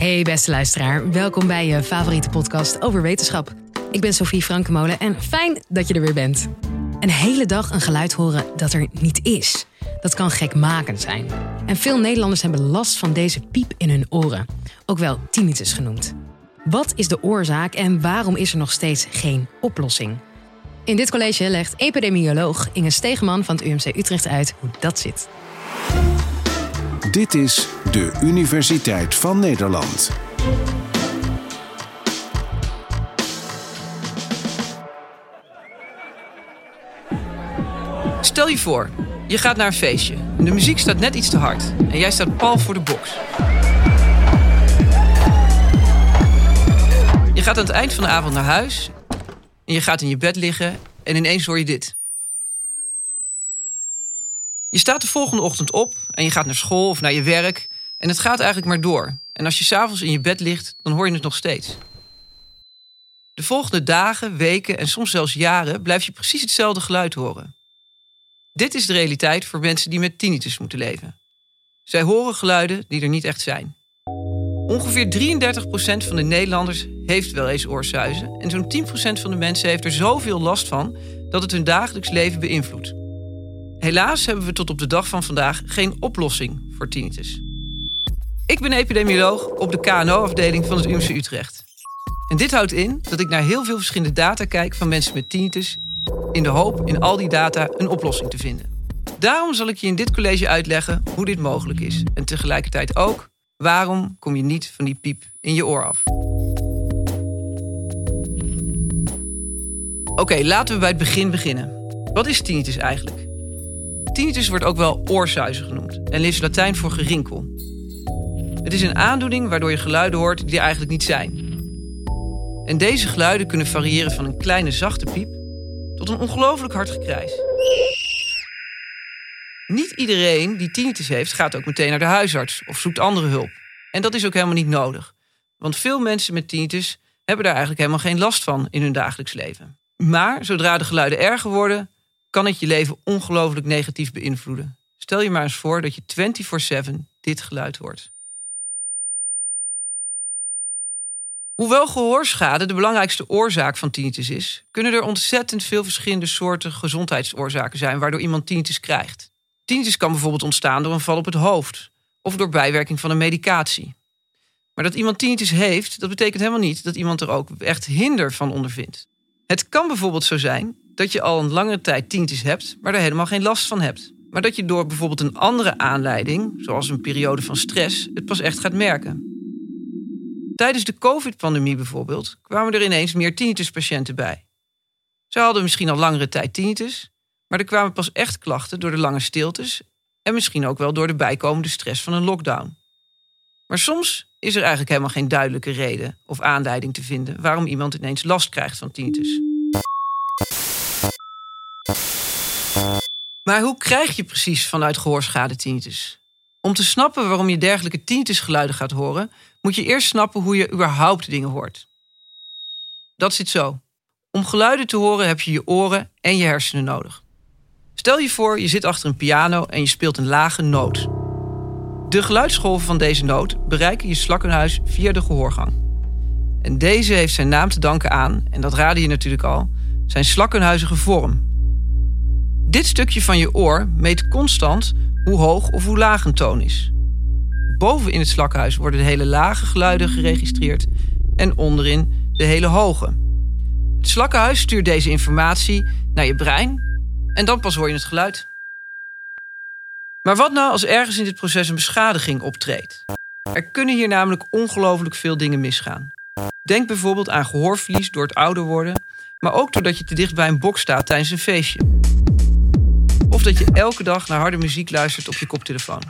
Hey beste luisteraar, welkom bij je favoriete podcast over wetenschap. Ik ben Sophie Frankemolen en fijn dat je er weer bent. Een hele dag een geluid horen dat er niet is. Dat kan gekmakend zijn. En veel Nederlanders hebben last van deze piep in hun oren, ook wel tinnitus genoemd. Wat is de oorzaak en waarom is er nog steeds geen oplossing? In dit college legt epidemioloog Inge Stegeman van het UMC Utrecht uit hoe dat zit. Dit is de Universiteit van Nederland. Stel je voor, je gaat naar een feestje. De muziek staat net iets te hard. En jij staat pal voor de box. Je gaat aan het eind van de avond naar huis. En je gaat in je bed liggen. En ineens hoor je dit. Je staat de volgende ochtend op en je gaat naar school of naar je werk. En het gaat eigenlijk maar door. En als je s'avonds in je bed ligt, dan hoor je het nog steeds. De volgende dagen, weken en soms zelfs jaren blijf je precies hetzelfde geluid horen. Dit is de realiteit voor mensen die met tinnitus moeten leven. Zij horen geluiden die er niet echt zijn. Ongeveer 33% van de Nederlanders heeft wel eens oorsuizen. En zo'n 10% van de mensen heeft er zoveel last van dat het hun dagelijks leven beïnvloedt. Helaas hebben we tot op de dag van vandaag geen oplossing voor tinnitus. Ik ben epidemioloog op de KNO-afdeling van het UMC Utrecht. En dit houdt in dat ik naar heel veel verschillende data kijk van mensen met tinnitus... in de hoop in al die data een oplossing te vinden. Daarom zal ik je in dit college uitleggen hoe dit mogelijk is. En tegelijkertijd ook waarom kom je niet van die piep in je oor af. Oké, laten we bij het begin beginnen. Wat is tinnitus eigenlijk? Tinnitus wordt ook wel oorsuizen genoemd en is Latijn voor gerinkel. Het is een aandoening waardoor je geluiden hoort die er eigenlijk niet zijn. En deze geluiden kunnen variëren van een kleine zachte piep tot een ongelooflijk hard gekrijs. Niet iedereen die tinnitus heeft gaat ook meteen naar de huisarts of zoekt andere hulp. En dat is ook helemaal niet nodig. Want veel mensen met tinnitus hebben daar eigenlijk helemaal geen last van in hun dagelijks leven. Maar zodra de geluiden erger worden, kan het je leven ongelooflijk negatief beïnvloeden. Stel je maar eens voor dat je 24/7 dit geluid hoort. Hoewel gehoorschade de belangrijkste oorzaak van tinnitus is, kunnen er ontzettend veel verschillende soorten gezondheidsoorzaken zijn waardoor iemand tinnitus krijgt. Tinnitus kan bijvoorbeeld ontstaan door een val op het hoofd of door bijwerking van een medicatie. Maar dat iemand tinnitus heeft, dat betekent helemaal niet dat iemand er ook echt hinder van ondervindt. Het kan bijvoorbeeld zo zijn dat je al een langere tijd tinnitus hebt, maar er helemaal geen last van hebt. Maar dat je door bijvoorbeeld een andere aanleiding, zoals een periode van stress, het pas echt gaat merken. Tijdens de COVID-pandemie bijvoorbeeld kwamen er ineens meer tinnituspatiënten bij. Ze hadden misschien al langere tijd tinnitus, maar er kwamen pas echt klachten door de lange stiltes en misschien ook wel door de bijkomende stress van een lockdown. Maar soms is er eigenlijk helemaal geen duidelijke reden of aanleiding te vinden waarom iemand ineens last krijgt van tinnitus. Maar hoe krijg je precies vanuit gehoorschade tinnitus? Om te snappen waarom je dergelijke tinnitusgeluiden gaat horen, moet je eerst snappen hoe je überhaupt dingen hoort. Dat zit zo. Om geluiden te horen heb je je oren en je hersenen nodig. Stel je voor, je zit achter een piano en je speelt een lage noot. De geluidsgolven van deze noot bereiken je slakkenhuis via de gehoorgang. En deze heeft zijn naam te danken aan, en dat raadde je natuurlijk al, zijn slakkenhuizige vorm. Dit stukje van je oor meet constant hoe hoog of hoe laag een toon is. Boven in het slakkenhuis worden de hele lage geluiden geregistreerd en onderin de hele hoge. Het slakkenhuis stuurt deze informatie naar je brein en dan pas hoor je het geluid. Maar wat nou als ergens in dit proces een beschadiging optreedt? Er kunnen hier namelijk ongelooflijk veel dingen misgaan. Denk bijvoorbeeld aan gehoorverlies door het ouder worden, maar ook doordat je te dicht bij een box staat tijdens een feestje. Of dat je elke dag naar harde muziek luistert op je koptelefoon.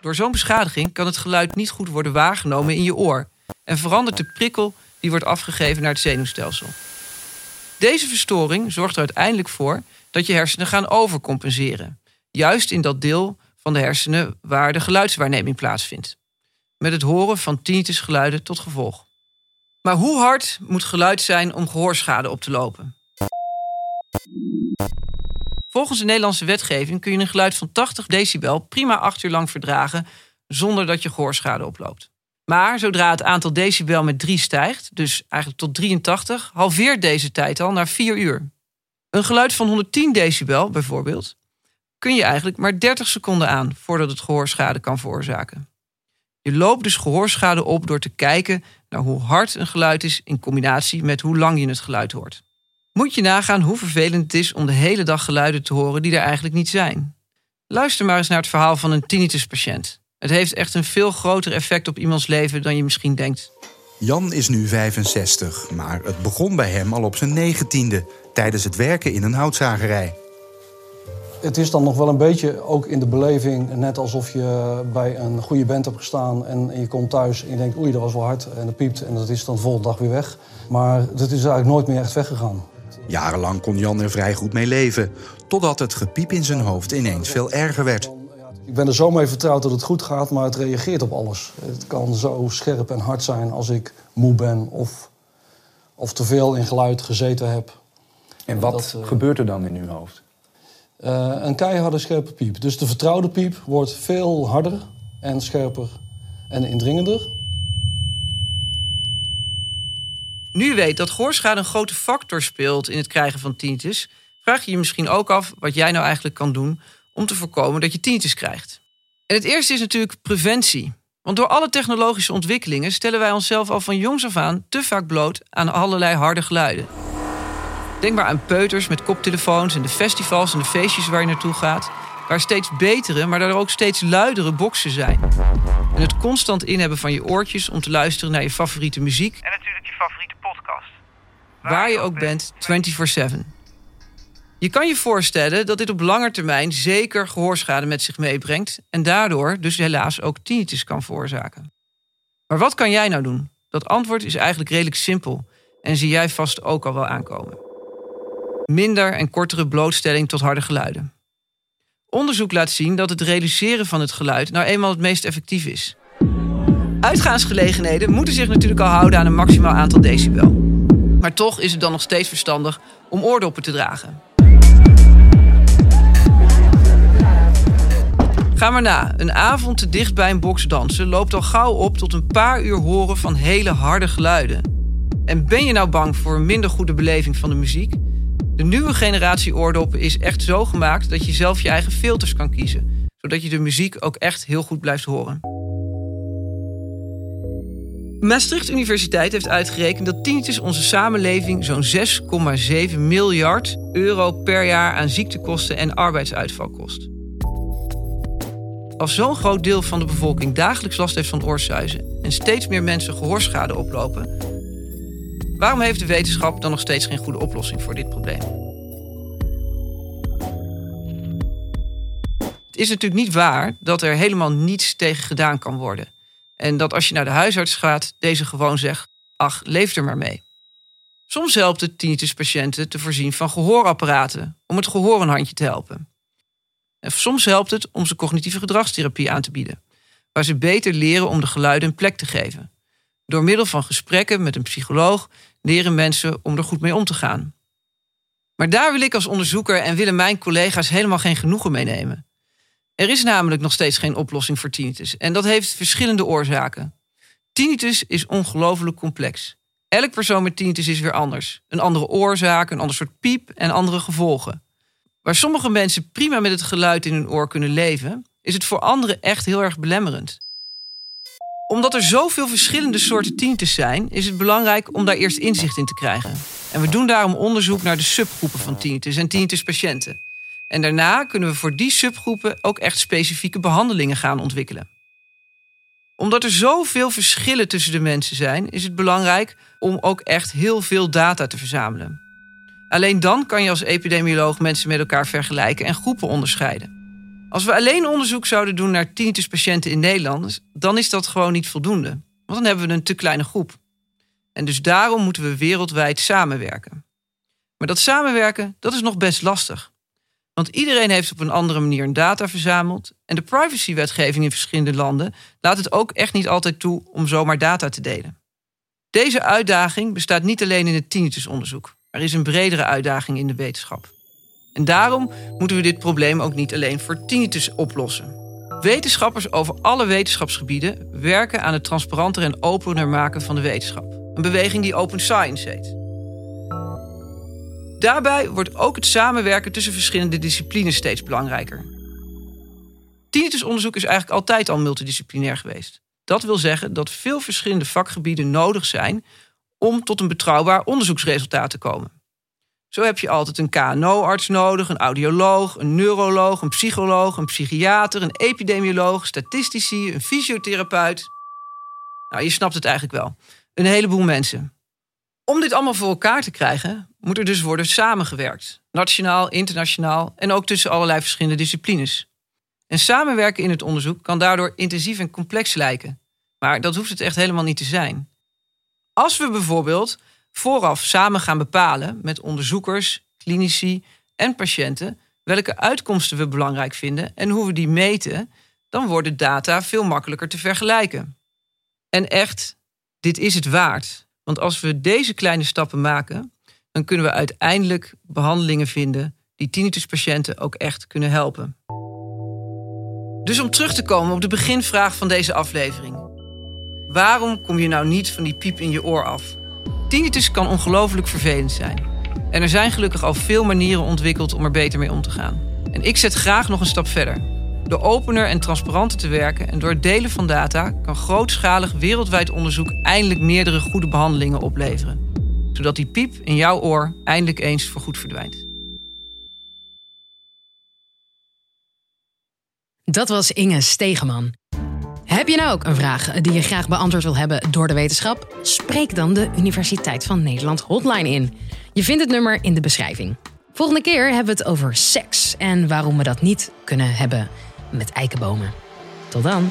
Door zo'n beschadiging kan het geluid niet goed worden waargenomen in je oor en verandert de prikkel die wordt afgegeven naar het zenuwstelsel. Deze verstoring zorgt er uiteindelijk voor dat je hersenen gaan overcompenseren, juist in dat deel van de hersenen waar de geluidswaarneming plaatsvindt, met het horen van tinnitusgeluiden tot gevolg. Maar hoe hard moet geluid zijn om gehoorschade op te lopen? Volgens de Nederlandse wetgeving kun je een geluid van 80 decibel prima 8 uur lang verdragen zonder dat je gehoorschade oploopt. Maar zodra het aantal decibel met 3 stijgt, dus eigenlijk tot 83, halveert deze tijd al naar 4 uur. Een geluid van 110 decibel bijvoorbeeld, kun je eigenlijk maar 30 seconden aan voordat het gehoorschade kan veroorzaken. Je loopt dus gehoorschade op door te kijken naar hoe hard een geluid is in combinatie met hoe lang je het geluid hoort. Moet je nagaan hoe vervelend het is om de hele dag geluiden te horen die er eigenlijk niet zijn. Luister maar eens naar het verhaal van een tinnituspatiënt. Het heeft echt een veel groter effect op iemands leven dan je misschien denkt. Jan is nu 65, maar het begon bij hem al op zijn negentiende tijdens het werken in een houtzagerij. Het is dan nog wel een beetje ook in de beleving, net alsof je bij een goede band hebt gestaan en je komt thuis en je denkt, oei, dat was wel hard en dat piept en dat is dan de volgende dag weer weg. Maar dat is eigenlijk nooit meer echt weggegaan. Jarenlang kon Jan er vrij goed mee leven, totdat het gepiep in zijn hoofd ineens veel erger werd. Ik ben er zo mee vertrouwd dat het goed gaat, maar het reageert op alles. Het kan zo scherp en hard zijn als ik moe ben of, of te veel in geluid gezeten heb. En wat uh, gebeurt er dan in uw hoofd? Uh, een keiharde scherpe piep. Dus de vertrouwde piep wordt veel harder en scherper en indringender. Nu weet dat gehoorschade een grote factor speelt in het krijgen van tinnitus, vraag je je misschien ook af wat jij nou eigenlijk kan doen om te voorkomen dat je tinnitus krijgt. En het eerste is natuurlijk preventie. Want door alle technologische ontwikkelingen stellen wij onszelf al van jongs af aan te vaak bloot aan allerlei harde geluiden. Denk maar aan peuters met koptelefoons en de festivals en de feestjes waar je naartoe gaat, waar steeds betere, maar daar ook steeds luidere boxen zijn. En het constant inhebben van je oortjes om te luisteren naar je favoriete muziek. En natuurlijk. Waar je ook bent, 24/7. Je kan je voorstellen dat dit op lange termijn zeker gehoorschade met zich meebrengt en daardoor dus helaas ook tinnitus kan veroorzaken. Maar wat kan jij nou doen? Dat antwoord is eigenlijk redelijk simpel en zie jij vast ook al wel aankomen. Minder en kortere blootstelling tot harde geluiden. Onderzoek laat zien dat het reduceren van het geluid nou eenmaal het meest effectief is. Uitgaansgelegenheden moeten zich natuurlijk al houden aan een maximaal aantal decibel. Maar toch is het dan nog steeds verstandig om oordoppen te dragen. Ga maar na. Een avond te dicht bij een box dansen loopt al gauw op tot een paar uur horen van hele harde geluiden. En ben je nou bang voor een minder goede beleving van de muziek? De nieuwe generatie oordoppen is echt zo gemaakt dat je zelf je eigen filters kan kiezen, zodat je de muziek ook echt heel goed blijft horen. Maastricht Universiteit heeft uitgerekend dat tinnitus onze samenleving zo'n 6,7 miljard euro per jaar aan ziektekosten en arbeidsuitval kost. Als zo'n groot deel van de bevolking dagelijks last heeft van oorsuizen en steeds meer mensen gehoorschade oplopen, waarom heeft de wetenschap dan nog steeds geen goede oplossing voor dit probleem? Het is natuurlijk niet waar dat er helemaal niets tegen gedaan kan worden. En dat als je naar de huisarts gaat, deze gewoon zegt: ach, leef er maar mee. Soms helpt het tinnituspatiënten te voorzien van gehoorapparaten om het gehoor een handje te helpen. En soms helpt het om ze cognitieve gedragstherapie aan te bieden, waar ze beter leren om de geluiden een plek te geven. Door middel van gesprekken met een psycholoog leren mensen om er goed mee om te gaan. Maar daar wil ik als onderzoeker en willen mijn collega's helemaal geen genoegen mee nemen. Er is namelijk nog steeds geen oplossing voor tinnitus en dat heeft verschillende oorzaken. Tinnitus is ongelooflijk complex. Elk persoon met tinnitus is weer anders. Een andere oorzaak, een ander soort piep en andere gevolgen. Waar sommige mensen prima met het geluid in hun oor kunnen leven, is het voor anderen echt heel erg belemmerend. Omdat er zoveel verschillende soorten tinnitus zijn, is het belangrijk om daar eerst inzicht in te krijgen. En we doen daarom onderzoek naar de subgroepen van tinnitus en tinnituspatiënten. En daarna kunnen we voor die subgroepen ook echt specifieke behandelingen gaan ontwikkelen. Omdat er zoveel verschillen tussen de mensen zijn, is het belangrijk om ook echt heel veel data te verzamelen. Alleen dan kan je als epidemioloog mensen met elkaar vergelijken en groepen onderscheiden. Als we alleen onderzoek zouden doen naar tinnituspatiënten in Nederland, dan is dat gewoon niet voldoende. Want dan hebben we een te kleine groep. En dus daarom moeten we wereldwijd samenwerken. Maar dat samenwerken, dat is nog best lastig. Want iedereen heeft op een andere manier data verzameld. En de privacywetgeving in verschillende landen laat het ook echt niet altijd toe om zomaar data te delen. Deze uitdaging bestaat niet alleen in het tinnitusonderzoek. Er is een bredere uitdaging in de wetenschap. En daarom moeten we dit probleem ook niet alleen voor tinnitus oplossen. Wetenschappers over alle wetenschapsgebieden werken aan het transparanter en opener maken van de wetenschap. Een beweging die Open Science heet. Daarbij wordt ook het samenwerken tussen verschillende disciplines steeds belangrijker. Tinnitusonderzoek is eigenlijk altijd al multidisciplinair geweest. Dat wil zeggen dat veel verschillende vakgebieden nodig zijn om tot een betrouwbaar onderzoeksresultaat te komen. Zo heb je altijd een KNO-arts nodig, een audioloog, een neuroloog, een psycholoog, een psychiater, een epidemioloog, statistici, een fysiotherapeut. Nou, je snapt het eigenlijk wel. Een heleboel mensen. Om dit allemaal voor elkaar te krijgen, moet er dus worden samengewerkt. Nationaal, internationaal en ook tussen allerlei verschillende disciplines. En samenwerken in het onderzoek kan daardoor intensief en complex lijken. Maar dat hoeft het echt helemaal niet te zijn. Als we bijvoorbeeld vooraf samen gaan bepalen met onderzoekers, klinici en patiënten welke uitkomsten we belangrijk vinden en hoe we die meten, dan worden data veel makkelijker te vergelijken. En echt, dit is het waard. Want als we deze kleine stappen maken, dan kunnen we uiteindelijk behandelingen vinden die tinnituspatiënten ook echt kunnen helpen. Dus om terug te komen op de beginvraag van deze aflevering. Waarom kom je nou niet van die piep in je oor af? Tinnitus kan ongelooflijk vervelend zijn. En er zijn gelukkig al veel manieren ontwikkeld om er beter mee om te gaan. En ik zet graag nog een stap verder. Door opener en transparanter te werken en door het delen van data kan grootschalig wereldwijd onderzoek eindelijk meerdere goede behandelingen opleveren. Zodat die piep in jouw oor eindelijk eens voorgoed verdwijnt. Dat was Inge Stegeman. Heb je nou ook een vraag die je graag beantwoord wil hebben door de wetenschap? Spreek dan de Universiteit van Nederland hotline in. Je vindt het nummer in de beschrijving. Volgende keer hebben we het over seks en waarom we dat niet kunnen hebben met eikenbomen. Tot dan.